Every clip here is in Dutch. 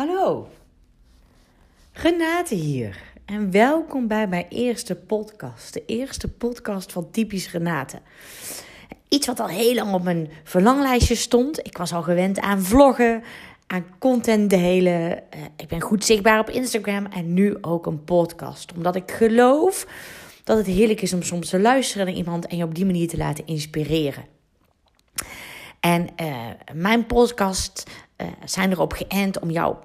Hallo, Renate hier en welkom bij mijn eerste podcast. De eerste podcast van Typisch Renate. Iets wat al heel lang op mijn verlanglijstje stond. Ik was al gewend aan vloggen, aan content delen. Eh, ik ben goed zichtbaar op Instagram en nu ook een podcast. Omdat ik geloof dat het heerlijk is om soms te luisteren naar iemand en je op die manier te laten inspireren. En uh, mijn podcast uh, zijn erop geënt om jou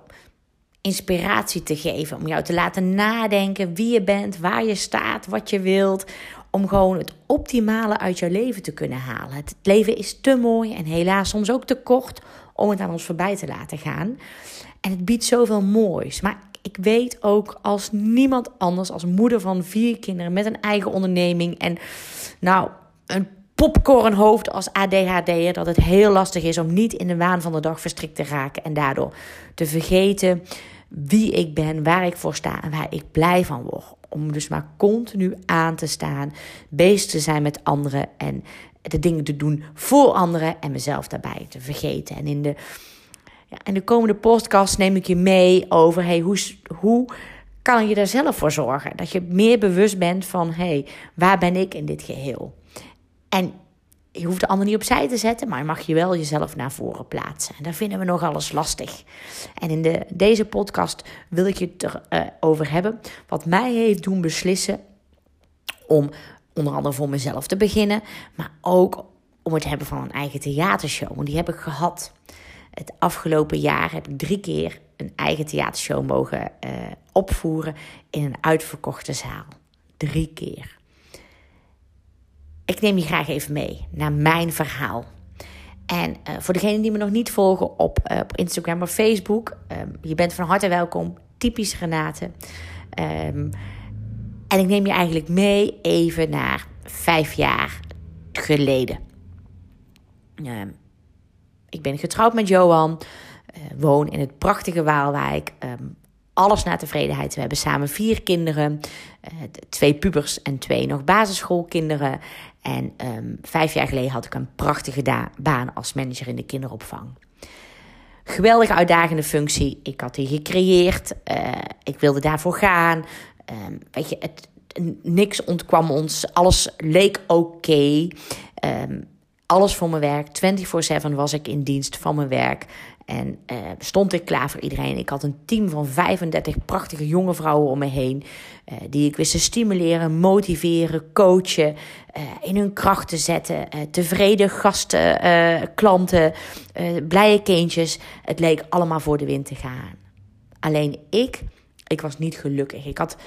inspiratie te geven. Om jou te laten nadenken wie je bent, waar je staat, wat je wilt. Om gewoon het optimale uit jouw leven te kunnen halen. Het leven is te mooi en helaas soms ook te kort om het aan ons voorbij te laten gaan. En het biedt zoveel moois. Maar ik weet ook als niemand anders, als moeder van vier kinderen met een eigen onderneming en nou, een popcornhoofd als ADHD'er dat het heel lastig is om niet in de waan van de dag verstrikt te raken en daardoor te vergeten wie ik ben, waar ik voor sta en waar ik blij van word. Om dus maar continu aan te staan, bezig te zijn met anderen en de dingen te doen voor anderen en mezelf daarbij te vergeten. En in de, ja, de komende podcast neem ik je mee over hey, hoe, hoe kan je daar zelf voor zorgen? Dat je meer bewust bent van hey, waar ben ik in dit geheel? En je hoeft de ander niet opzij te zetten, maar je mag je wel jezelf naar voren plaatsen. En daar vinden we nog alles lastig. En in de, deze podcast wil ik je het erover uh, hebben wat mij heeft doen beslissen om onder andere voor mezelf te beginnen, maar ook om het hebben van een eigen theatershow. Want die heb ik gehad. Het afgelopen jaar heb ik drie keer een eigen theatershow mogen uh, opvoeren in een uitverkochte zaal. Drie keer. Ik neem je graag even mee naar mijn verhaal. En uh, voor degenen die me nog niet volgen op, uh, op Instagram of Facebook, um, je bent van harte welkom. Typisch Renate. Um, en ik neem je eigenlijk mee even naar vijf jaar geleden. Um, ik ben getrouwd met Johan, uh, woon in het prachtige Waalwijk. alles naar tevredenheid. We hebben samen vier kinderen, twee pubers en twee nog basisschoolkinderen. En um, vijf jaar geleden had ik een prachtige baan als manager in de kinderopvang. Geweldige uitdagende functie. Ik had die gecreëerd. Uh, ik wilde daarvoor gaan. Um, weet je, niks ontkwam ons. Alles leek oké. Um, alles voor mijn werk. 24-7 was ik in dienst van mijn werk. En uh, stond ik klaar voor iedereen. Ik had een team van 35 prachtige jonge vrouwen om me heen. Uh, die ik wist te stimuleren, motiveren, coachen. Uh, in hun kracht te zetten. tevreden gasten, klanten, blije kindjes. Het leek allemaal voor de wind te gaan. Alleen ik, ik was niet gelukkig. Ik had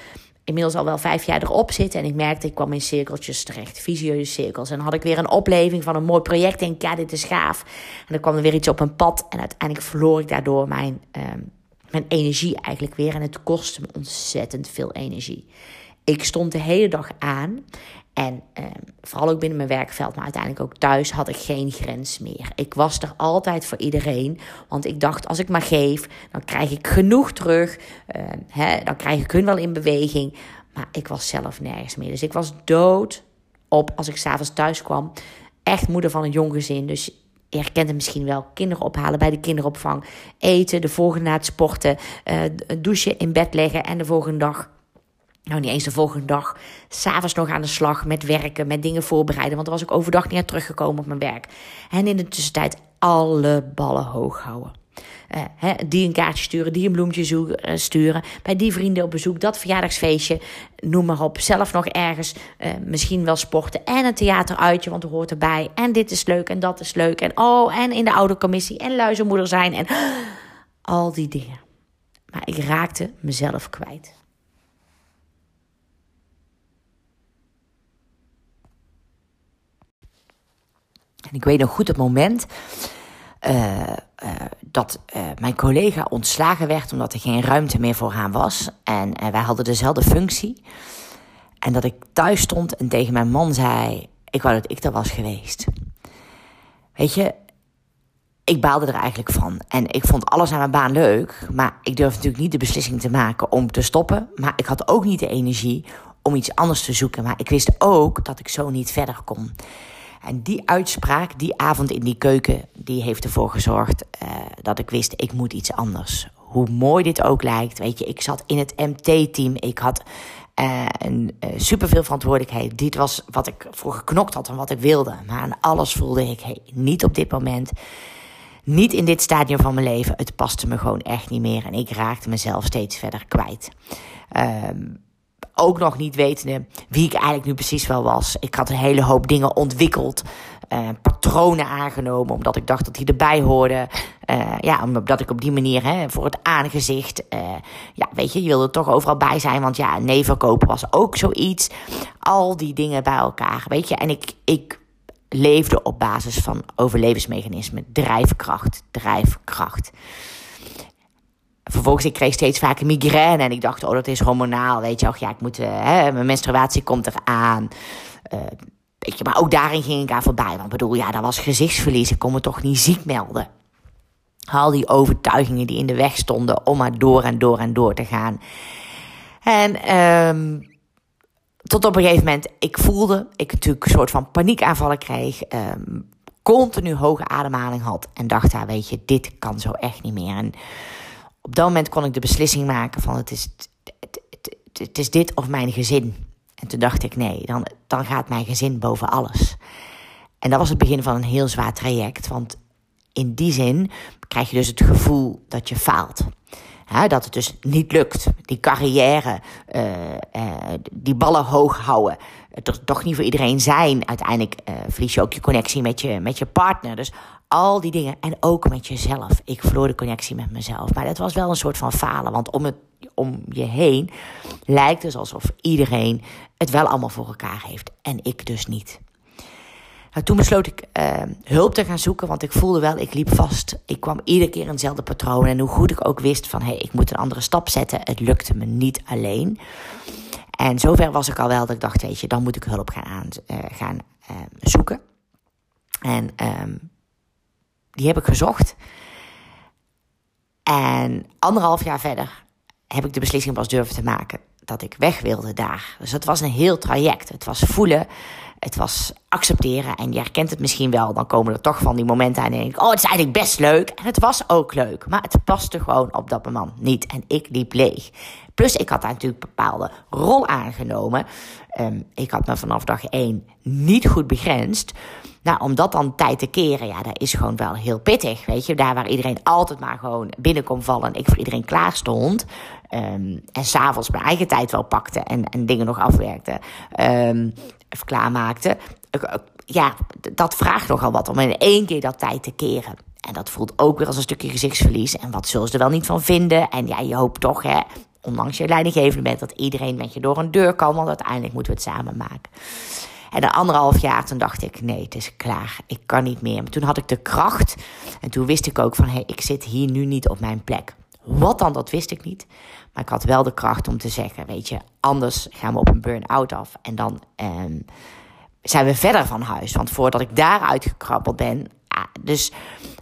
inmiddels al wel vijf jaar erop zitten. En ik merkte, ik kwam in cirkeltjes terecht, visieuze cirkels. En dan had ik weer een opleving van een mooi project. En ja, dit is gaaf. En dan kwam er weer iets op mijn pad. En uiteindelijk verloor ik daardoor mijn, um, mijn energie eigenlijk weer. En het kostte me ontzettend veel energie. Ik stond de hele dag aan. En eh, vooral ook binnen mijn werkveld, maar uiteindelijk ook thuis, had ik geen grens meer. Ik was er altijd voor iedereen. Want ik dacht, als ik maar geef, dan krijg ik genoeg terug. Uh, hè, dan krijg ik hun wel in beweging. Maar ik was zelf nergens meer. Dus ik was dood op als ik s'avonds thuis kwam. Echt moeder van een jong gezin. Dus je herkent het misschien wel. Kinderen ophalen bij de kinderopvang. Eten, de volgende na het sporten. Uh, douchen, in bed leggen en de volgende dag nou, niet eens de volgende dag. S'avonds nog aan de slag met werken, met dingen voorbereiden. Want dan was ik overdag niet meer teruggekomen op mijn werk. En in de tussentijd alle ballen hoog houden. Uh, die een kaartje sturen, die een bloemetje zoeken, uh, sturen. Bij die vrienden op bezoek, dat verjaardagsfeestje. Noem maar op. Zelf nog ergens uh, misschien wel sporten. En een theateruitje, want er hoort erbij. En dit is leuk en dat is leuk. En oh, en in de oudercommissie. En luizenmoeder zijn. En al die dingen. Maar ik raakte mezelf kwijt. En ik weet nog goed het moment uh, uh, dat uh, mijn collega ontslagen werd omdat er geen ruimte meer voor haar was. En wij hadden dezelfde functie. En dat ik thuis stond en tegen mijn man zei: Ik wou dat ik er was geweest. Weet je, ik baalde er eigenlijk van. En ik vond alles aan mijn baan leuk. Maar ik durfde natuurlijk niet de beslissing te maken om te stoppen. Maar ik had ook niet de energie om iets anders te zoeken. Maar ik wist ook dat ik zo niet verder kon. En die uitspraak, die avond in die keuken, die heeft ervoor gezorgd uh, dat ik wist, ik moet iets anders. hoe mooi dit ook lijkt. Weet je, ik zat in het MT-team. Ik had uh, een, uh, superveel verantwoordelijkheid. Dit was wat ik voor geknokt had en wat ik wilde. Maar aan alles voelde ik, hey, niet op dit moment. Niet in dit stadium van mijn leven. Het paste me gewoon echt niet meer. En ik raakte mezelf steeds verder kwijt. Um, ook nog niet wetende wie ik eigenlijk nu precies wel was. Ik had een hele hoop dingen ontwikkeld. Uh, patronen aangenomen, omdat ik dacht dat die erbij hoorden. Uh, ja, omdat ik op die manier hè, voor het aangezicht. Uh, ja, weet je, je wilde er toch overal bij zijn. Want ja, nee verkopen was ook zoiets. Al die dingen bij elkaar, weet je. En ik, ik leefde op basis van overlevensmechanismen. Drijfkracht, drijfkracht. Vervolgens, ik kreeg steeds vaker migraine. En ik dacht, oh, dat is hormonaal. Weet je, och ja, ik moet, hè, mijn menstruatie komt eraan. Uh, weet je, maar ook daarin ging ik aan voorbij. Want bedoel, ja, dat was gezichtsverlies. Ik kon me toch niet ziek melden. Al die overtuigingen die in de weg stonden om maar door en door en door te gaan. En um, tot op een gegeven moment, ik voelde, ik natuurlijk een soort van paniekaanvallen kreeg. Um, continu hoge ademhaling had. En dacht, ja, weet je, dit kan zo echt niet meer. En op dat moment kon ik de beslissing maken van het is, het, het, is dit of mijn gezin. En toen dacht ik, nee, dan, dan gaat mijn gezin boven alles. En dat was het begin van een heel zwaar traject. Want in die zin krijg je dus het gevoel dat je faalt. dat het dus niet lukt. Die carrière, uh, uh, die ballen hoog houden. Het toch niet voor iedereen zijn. Uiteindelijk uh, verlies je ook je connectie met je, met je partner. Dus al die dingen. En ook met jezelf. Ik verloor de connectie met mezelf. Maar dat was wel een soort van falen. Want om, het, om je heen lijkt het alsof iedereen het wel allemaal voor elkaar heeft. En ik dus niet. Nou, toen besloot ik uh, hulp te gaan zoeken, want ik voelde wel, ik liep vast. Ik kwam iedere keer in hetzelfde patroon. En hoe goed ik ook wist van, hé, hey, ik moet een andere stap zetten. Het lukte me niet alleen. En zover was ik al wel dat ik dacht, weet je, dan moet ik hulp gaan, aan, uh, gaan uh, zoeken. En um, die heb ik gezocht. En anderhalf jaar verder heb ik de beslissing pas durven te maken dat ik weg wilde daar. Dus het was een heel traject. Het was voelen, het was accepteren. En je herkent het misschien wel. Dan komen er toch van die momenten aan en denk ik... oh, het is eigenlijk best leuk. En het was ook leuk. Maar het paste gewoon op dat moment niet. En ik liep leeg. Plus, ik had daar natuurlijk een bepaalde rol aangenomen. Um, ik had me vanaf dag één niet goed begrensd. Nou, om dat dan tijd te keren, ja, dat is gewoon wel heel pittig. Weet je, daar waar iedereen altijd maar gewoon binnen kon vallen en ik voor iedereen klaar stond. Um, en s'avonds mijn eigen tijd wel pakte en, en dingen nog afwerkte. Um, of klaarmaakte. Ja, dat vraagt nogal wat om in één keer dat tijd te keren. En dat voelt ook weer als een stukje gezichtsverlies. En wat zullen ze er wel niet van vinden? En ja, je hoopt toch, hè, ondanks je leidinggevende bent, dat iedereen met je door een deur kan. Want uiteindelijk moeten we het samen maken. En na anderhalf jaar, toen dacht ik, nee, het is klaar. Ik kan niet meer. Maar toen had ik de kracht. En toen wist ik ook van, hé, hey, ik zit hier nu niet op mijn plek. Wat dan, dat wist ik niet. Maar ik had wel de kracht om te zeggen, weet je, anders gaan we op een burn-out af. En dan um, zijn we verder van huis. Want voordat ik daaruit gekrabbeld ben, ja, dus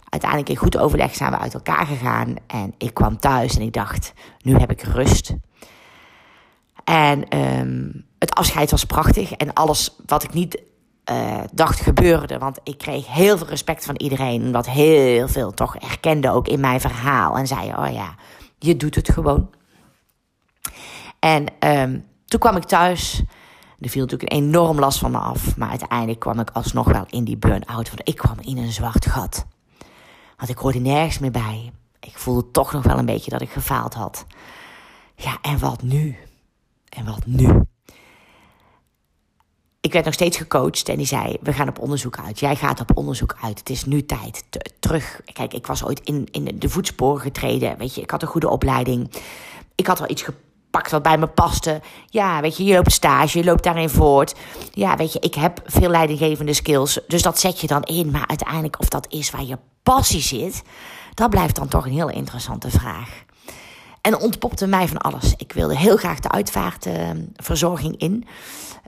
uiteindelijk in goed overleg zijn we uit elkaar gegaan. En ik kwam thuis en ik dacht, nu heb ik rust. En um, het afscheid was prachtig. En alles wat ik niet uh, dacht gebeurde. Want ik kreeg heel veel respect van iedereen. Omdat heel veel toch erkende ook in mijn verhaal. En zeiden, oh ja, je doet het gewoon. En um, toen kwam ik thuis. Er viel natuurlijk een enorm last van me af. Maar uiteindelijk kwam ik alsnog wel in die burn-out. Want ik kwam in een zwart gat. Want ik hoorde nergens meer bij. Ik voelde toch nog wel een beetje dat ik gefaald had. Ja, en wat nu? En wat nu? Ik werd nog steeds gecoacht en die zei: We gaan op onderzoek uit. Jij gaat op onderzoek uit. Het is nu tijd. terug. Kijk, ik was ooit in, in de voetsporen getreden. Weet je, ik had een goede opleiding. Ik had wel iets gepakt wat bij me paste. Ja, weet je, je loopt stage, je loopt daarin voort. Ja, weet je, ik heb veel leidinggevende skills. Dus dat zet je dan in. Maar uiteindelijk, of dat is waar je passie zit, dat blijft dan toch een heel interessante vraag. En ontpopte mij van alles. Ik wilde heel graag de uitvaartverzorging in.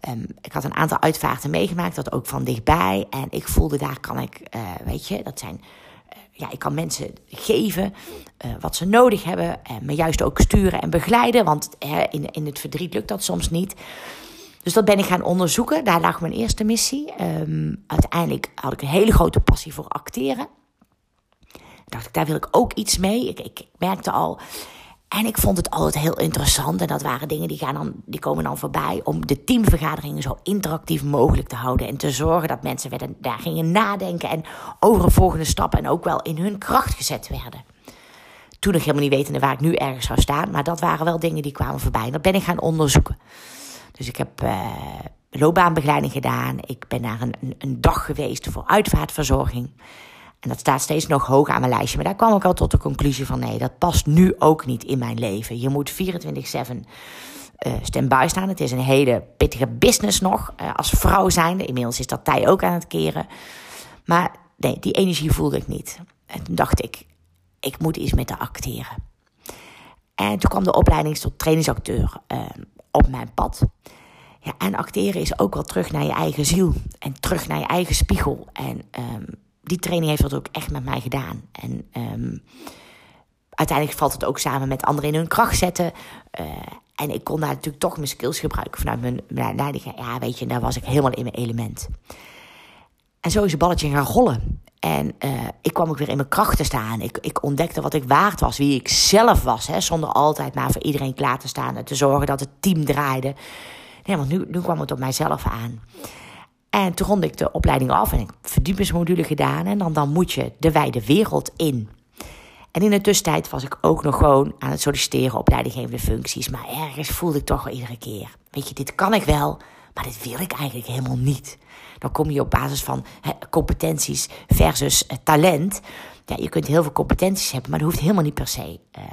Um, ik had een aantal uitvaarten meegemaakt, dat ook van dichtbij. En ik voelde daar kan ik, uh, weet je, dat zijn. Uh, ja, ik kan mensen geven uh, wat ze nodig hebben. En me juist ook sturen en begeleiden. Want in, in het verdriet lukt dat soms niet. Dus dat ben ik gaan onderzoeken. Daar lag mijn eerste missie. Um, uiteindelijk had ik een hele grote passie voor acteren. dacht ik, daar wil ik ook iets mee. Ik, ik, merkte al. En ik vond het altijd heel interessant. En dat waren dingen die, gaan dan, die komen dan voorbij. Om de teamvergaderingen zo interactief mogelijk te houden. En te zorgen dat mensen werden, daar gingen nadenken. En over een volgende stap. En ook wel in hun kracht gezet werden. Toen nog helemaal niet wetende waar ik nu ergens zou staan. Maar dat waren wel dingen die kwamen voorbij. En dat ben ik gaan onderzoeken. Dus ik heb uh, loopbaanbegeleiding gedaan. Ik ben naar een, een dag geweest voor uitvaartverzorging. En dat staat steeds nog hoog aan mijn lijstje. Maar daar kwam ik al tot de conclusie van nee, dat past nu ook niet in mijn leven. Je moet 24-7 uh, stand-by staan. Het is een hele pittige business nog. Uh, als vrouw zijnde. Inmiddels is dat tij ook aan het keren. Maar nee, die energie voelde ik niet. En toen dacht ik, ik moet iets met de acteren. En toen kwam de opleiding tot trainingsacteur uh, op mijn pad. Ja, en acteren is ook wel terug naar je eigen ziel. En terug naar je eigen spiegel. En um, die training heeft dat ook echt met mij gedaan. En um, uiteindelijk valt het ook samen met anderen in hun kracht zetten. Uh, en ik kon daar natuurlijk toch mijn skills gebruiken vanuit mijn, mijn. Ja, weet je, daar was ik helemaal in mijn element. En zo is het balletje gaan rollen. En uh, ik kwam ook weer in mijn kracht te staan. Ik, ik ontdekte wat ik waard was, wie ik zelf was. Hè, zonder altijd maar voor iedereen klaar te staan en te zorgen dat het team draaide. Nee, want nu, nu kwam het op mijzelf aan. En toen rond ik de opleiding af en ik verdiepingsmodule gedaan. En dan, dan moet je de wijde wereld in. En in de tussentijd was ik ook nog gewoon aan het solliciteren op leidinggevende functies. Maar ergens voelde ik toch wel iedere keer. Weet je, dit kan ik wel, maar dit wil ik eigenlijk helemaal niet. Dan kom je op basis van competenties versus uh, talent. Ja, je kunt heel veel competenties hebben, maar dat hoeft helemaal niet per se uh,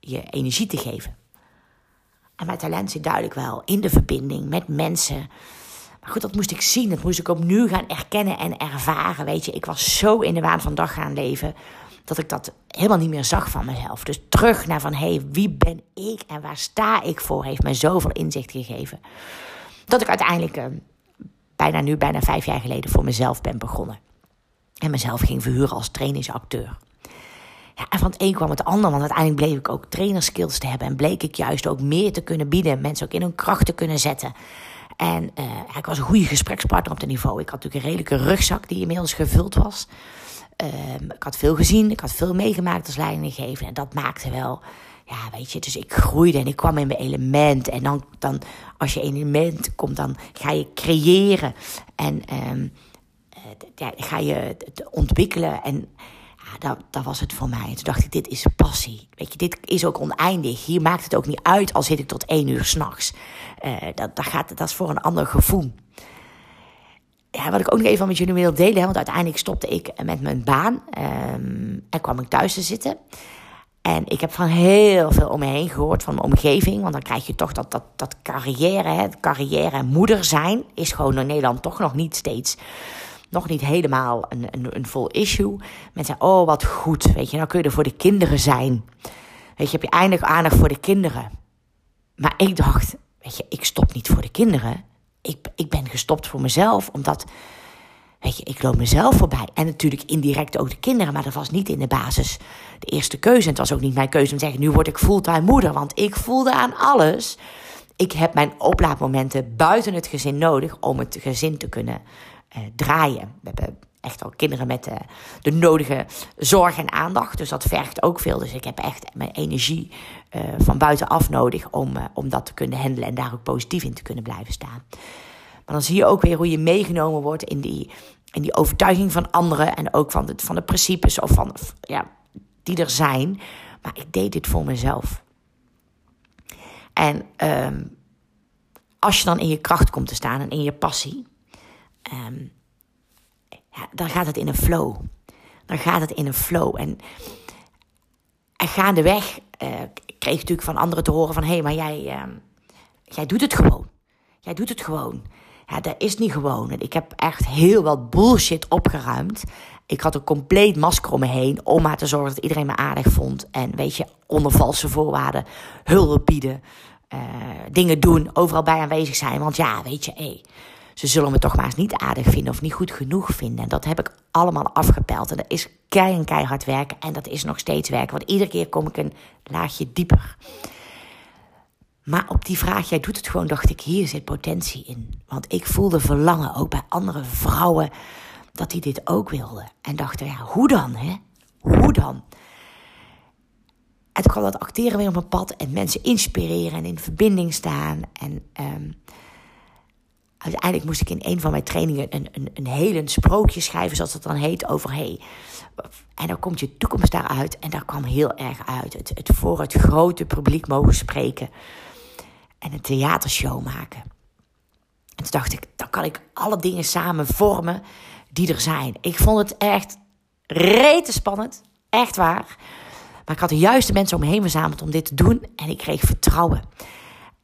je energie te geven. En mijn talent zit duidelijk wel in de verbinding met mensen. Maar goed, dat moest ik zien. Dat moest ik opnieuw gaan erkennen en ervaren. Weet je, ik was zo in de waan van dag gaan leven. Dat ik dat helemaal niet meer zag van mezelf. Dus terug naar van, hé, hey, wie ben ik en waar sta ik voor? Heeft mij zoveel inzicht gegeven. Dat ik uiteindelijk, uh, bijna nu, bijna vijf jaar geleden, voor mezelf ben begonnen. En mezelf ging verhuren als trainingsacteur. Ja, en van het een kwam het ander, want uiteindelijk bleef ik ook trainerskills te hebben. En bleek ik juist ook meer te kunnen bieden. Mensen ook in hun kracht te kunnen zetten. En uh, ik was een goede gesprekspartner op het niveau. Ik had natuurlijk een redelijke rugzak die inmiddels gevuld was. Uh, ik had veel gezien, ik had veel meegemaakt als leidinggever. En dat maakte wel, ja, weet je, dus ik groeide en ik kwam in mijn element. En dan, dan als je in element komt, dan ga je creëren. En um, ja, ga je het ontwikkelen. En dat, dat was het voor mij. En toen dacht ik, dit is passie. Weet je, dit is ook oneindig. Hier maakt het ook niet uit al zit ik tot één uur s'nachts. Uh, dat, dat, gaat, dat is voor een ander gevoel. Ja, wat ik ook nog even met jullie wil delen, want uiteindelijk stopte ik met mijn baan um, en kwam ik thuis te zitten. En ik heb van heel veel om me heen gehoord, van mijn omgeving. Want dan krijg je toch dat, dat, dat carrière, hè, carrière en moeder zijn, is gewoon in Nederland toch nog niet steeds nog niet helemaal een, een, een vol issue. Mensen zeggen, oh wat goed, weet je, nou kun je er voor de kinderen zijn. Weet je, heb je eindelijk aandacht voor de kinderen. Maar ik dacht, weet je, ik stop niet voor de kinderen. Ik, ik ben gestopt voor mezelf, omdat, weet je, ik loop mezelf voorbij. En natuurlijk indirect ook de kinderen, maar dat was niet in de basis de eerste keuze. En het was ook niet mijn keuze om te zeggen, nu word ik fulltime moeder. Want ik voelde aan alles, ik heb mijn oplaadmomenten buiten het gezin nodig om het gezin te kunnen uh, draaien. We hebben echt al kinderen met uh, de nodige zorg en aandacht. Dus dat vergt ook veel. Dus ik heb echt mijn energie uh, van buitenaf nodig om, om dat te kunnen handelen en daar ook positief in te kunnen blijven staan. Maar dan zie je ook weer hoe je meegenomen wordt in die, in die overtuiging van anderen en ook van de, van de principes of van, ja, die er zijn. Maar ik deed dit voor mezelf. En um, als je dan in je kracht komt te staan en in je passie, ja, dan gaat het in een flow. Dan gaat het in een flow. En, en gaandeweg uh, kreeg ik natuurlijk van anderen te horen van... hé, hey, maar jij, uh, jij doet het gewoon. Jij doet het gewoon. Ja, dat is niet gewoon. Ik heb echt heel wat bullshit opgeruimd. Ik had een compleet masker om me heen... om maar te zorgen dat iedereen me aardig vond. En weet je, onder valse voorwaarden hulp bieden... Uh, dingen doen, overal bij aanwezig zijn. Want ja, weet je, hé... ze zullen me toch maar eens niet aardig vinden of niet goed genoeg vinden. En dat heb ik allemaal afgepeld. En dat is kei en keihard werken. En dat is nog steeds werken. Want iedere keer kom ik een laagje dieper. Maar op die vraag, jij doet het gewoon, dacht ik, hier zit potentie in. Want ik voelde verlangen ook bij andere vrouwen dat die dit ook wilden. En dachten, ja, hoe dan, hè? hoe dan? En toen kwam dat acteren weer op mijn pad en mensen inspireren en in verbinding staan. En um, uiteindelijk moest ik in een van mijn trainingen een, een, een helend sprookje schrijven, zoals dat dan heet, over hey. En dan komt je toekomst daaruit. En daar kwam heel erg uit. Het, het voor het grote publiek mogen spreken. En een theatershow maken. En toen dacht ik, dan kan ik alle dingen samen vormen die er zijn. Ik vond het echt rete spannend. Echt waar. Maar ik had de juiste mensen om me heen verzameld om dit te doen. En ik kreeg vertrouwen.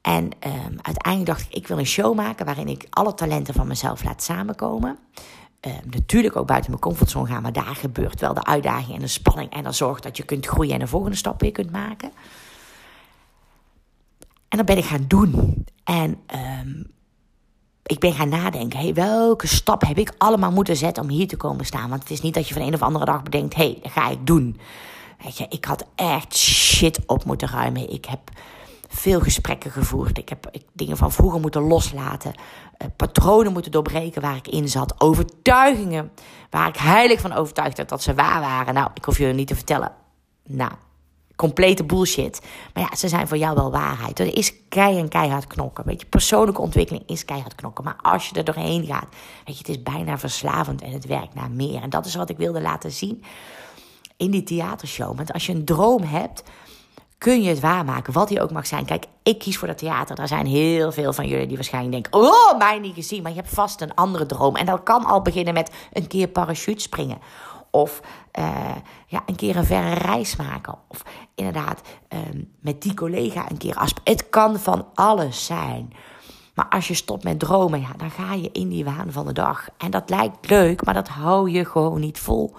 En um, uiteindelijk dacht ik, ik wil een show maken waarin ik alle talenten van mezelf laat samenkomen. Um, natuurlijk ook buiten mijn comfortzone gaan, maar daar gebeurt wel de uitdaging en de spanning. En dat zorgt dat je kunt groeien en de volgende stap weer kunt maken. En dat ben ik gaan doen. En um, ik ben gaan nadenken, hey, welke stap heb ik allemaal moeten zetten om hier te komen staan? Want het is niet dat je van een of andere dag bedenkt, hé, hey, dat ga ik doen. Weet je, ik had echt shit op moeten ruimen. Ik heb veel gesprekken gevoerd. Ik heb dingen van vroeger moeten loslaten. Uh, patronen moeten doorbreken waar ik in zat. Overtuigingen waar ik heilig van overtuigd werd dat ze waar waren. Nou, ik hoef jullie niet te vertellen. Nou, complete bullshit. Maar ja, ze zijn voor jou wel waarheid. Er is keihard knokken. Weet je, persoonlijke ontwikkeling is keihard knokken. Maar als je er doorheen gaat, weet je, het is bijna verslavend en het werkt naar meer. En dat is wat ik wilde laten zien in die theatershow. Want als je een droom hebt, kun je het waarmaken, wat die ook mag zijn. Kijk, ik kies voor dat theater. Er zijn heel veel van jullie die waarschijnlijk denken: Oh, mij niet gezien. Maar je hebt vast een andere droom. En dat kan al beginnen met een keer parachute springen. Of uh, ja, een keer een verre reis maken. Of inderdaad uh, met die collega een keer afspreken. Het kan van alles zijn. Maar als je stopt met dromen, ja, dan ga je in die waan van de dag. En dat lijkt leuk, maar dat hou je gewoon niet vol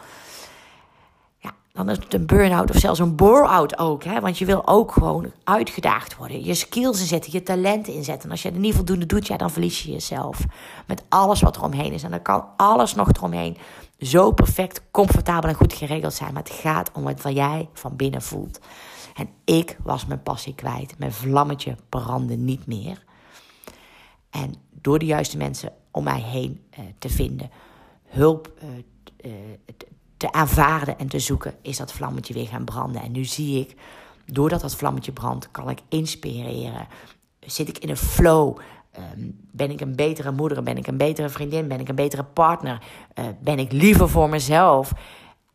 dan is het een burn-out of zelfs een bore-out ook. Hè? Want je wil ook gewoon uitgedaagd worden. Je skills inzetten, je talenten inzetten. En als je er niet voldoende doet, ja, dan verlies je jezelf. Met alles wat er omheen is. En dan kan alles nog eromheen zo perfect, comfortabel en goed geregeld zijn. Maar het gaat om wat jij van binnen voelt. En ik was mijn passie kwijt. Mijn vlammetje brandde niet meer. En door de juiste mensen om mij heen uh, te vinden, hulp uh, uh, te aanvaarden en te zoeken, is dat vlammetje weer gaan branden. En nu zie ik, doordat dat vlammetje brandt, kan ik inspireren. Zit ik in een flow? Um, ben ik een betere moeder? Ben ik een betere vriendin? Ben ik een betere partner? Uh, ben ik liever voor mezelf?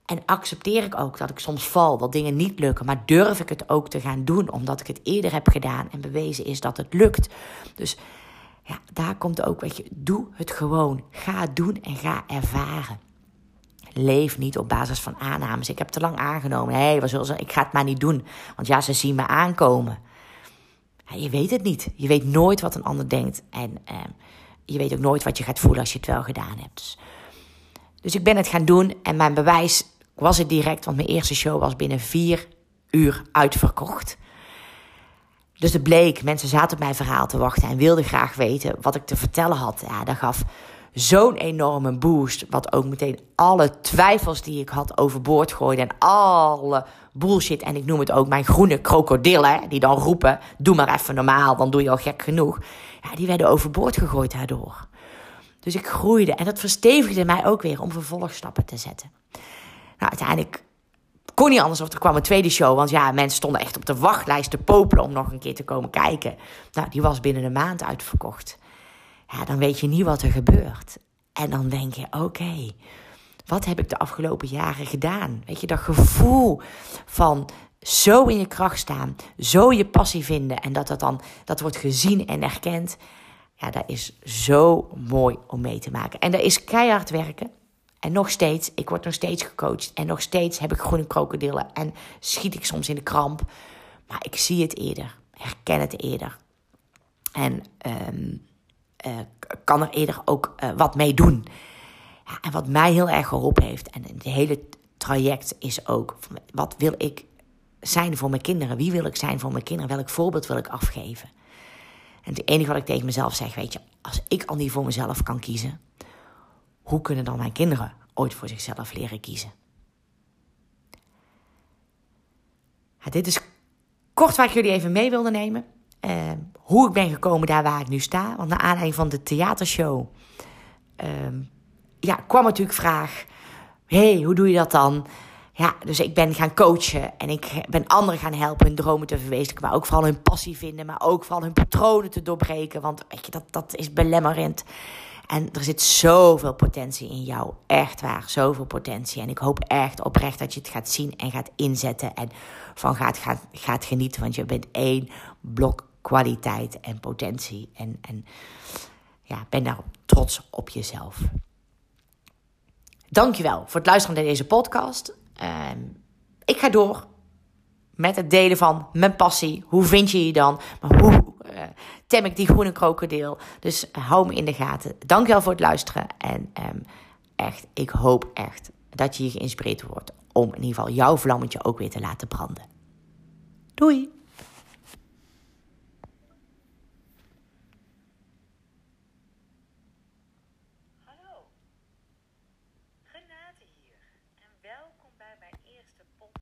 En accepteer ik ook dat ik soms val, dat dingen niet lukken, maar durf ik het ook te gaan doen, omdat ik het eerder heb gedaan en bewezen is dat het lukt. Dus ja, daar komt ook, weet je, doe het gewoon. Ga doen en ga ervaren. Leef niet op basis van aannames. Ik heb te lang aangenomen. Hé, hey, ik ga het maar niet doen. Want ja, ze zien me aankomen. Je weet het niet. Je weet nooit wat een ander denkt. En eh, je weet ook nooit wat je gaat voelen als je het wel gedaan hebt. Dus, dus ik ben het gaan doen. En mijn bewijs was het direct. Want mijn eerste show was binnen vier uur uitverkocht. Dus het bleek, mensen zaten op mijn verhaal te wachten en wilden graag weten wat ik te vertellen had. Ja, dat gaf zo'n enorme boost. Wat ook meteen alle twijfels die ik had overboord gooide. En alle bullshit. En ik noem het ook mijn groene krokodillen. Die dan roepen: Doe maar even normaal, dan doe je al gek genoeg. Ja, die werden overboord gegooid daardoor. Dus ik groeide. En dat verstevigde mij ook weer om vervolgstappen te zetten. Nou, uiteindelijk kon niet anders of er kwam een tweede show. Want ja, mensen stonden echt op de wachtlijst te popelen om nog een keer te komen kijken. Nou, die was binnen een maand uitverkocht ja, dan weet je niet wat er gebeurt. En dan denk je, oké, wat heb ik de afgelopen jaren gedaan? Weet je, dat gevoel van zo in je kracht staan, zo je passie vinden en dat dat dan dat wordt gezien en erkend. Ja, dat is zo mooi om mee te maken. En dat is keihard werken. En nog steeds, ik word nog steeds gecoacht. En nog steeds heb ik groene krokodillen. En schiet ik soms in de kramp. Maar ik zie het eerder. Herken het eerder. En um, uh, kan er eerder ook uh, wat mee doen. Ja, en wat mij heel erg geholpen heeft, en het hele traject is ook: wat wil ik zijn voor mijn kinderen? Wie wil ik zijn voor mijn kinderen? Welk voorbeeld wil ik afgeven? En het enige wat ik tegen mezelf zeg, weet je, als ik al niet voor mezelf kan kiezen, hoe kunnen dan mijn kinderen ooit voor zichzelf leren kiezen? Ja, dit is kort waar ik jullie even mee wilde nemen. Uh, hoe ik ben gekomen daar waar ik nu sta. Want naar aanleiding van de theatershow uh, ja, kwam natuurlijk vraag: hey, hoe doe je dat dan? ja, dus ik ben gaan coachen en ik ben anderen gaan helpen hun dromen te verwezenlijken. Maar ook vooral hun passie vinden, maar ook vooral hun patronen te doorbreken. Want weet je, dat, dat is belemmerend. En er zit zoveel potentie in jou. Echt waar, zoveel potentie. En ik hoop echt oprecht dat je het gaat zien en gaat inzetten. En van gaat, gaat, gaat genieten. Want je bent één blok kwaliteit en potentie. En, en ja, ben daarop trots op jezelf. Dankjewel voor het luisteren naar deze podcast. Ehm, ik ga door met het delen van mijn passie. Hoe vind je je dan? Maar hoe uh, tem ik die groene krokodil? Dus hou me in de gaten. Dankjewel voor het luisteren. En ehm, echt, ik hoop echt dat je geïnspireerd wordt om in ieder geval jouw vlammetje ook weer te laten branden. Doei!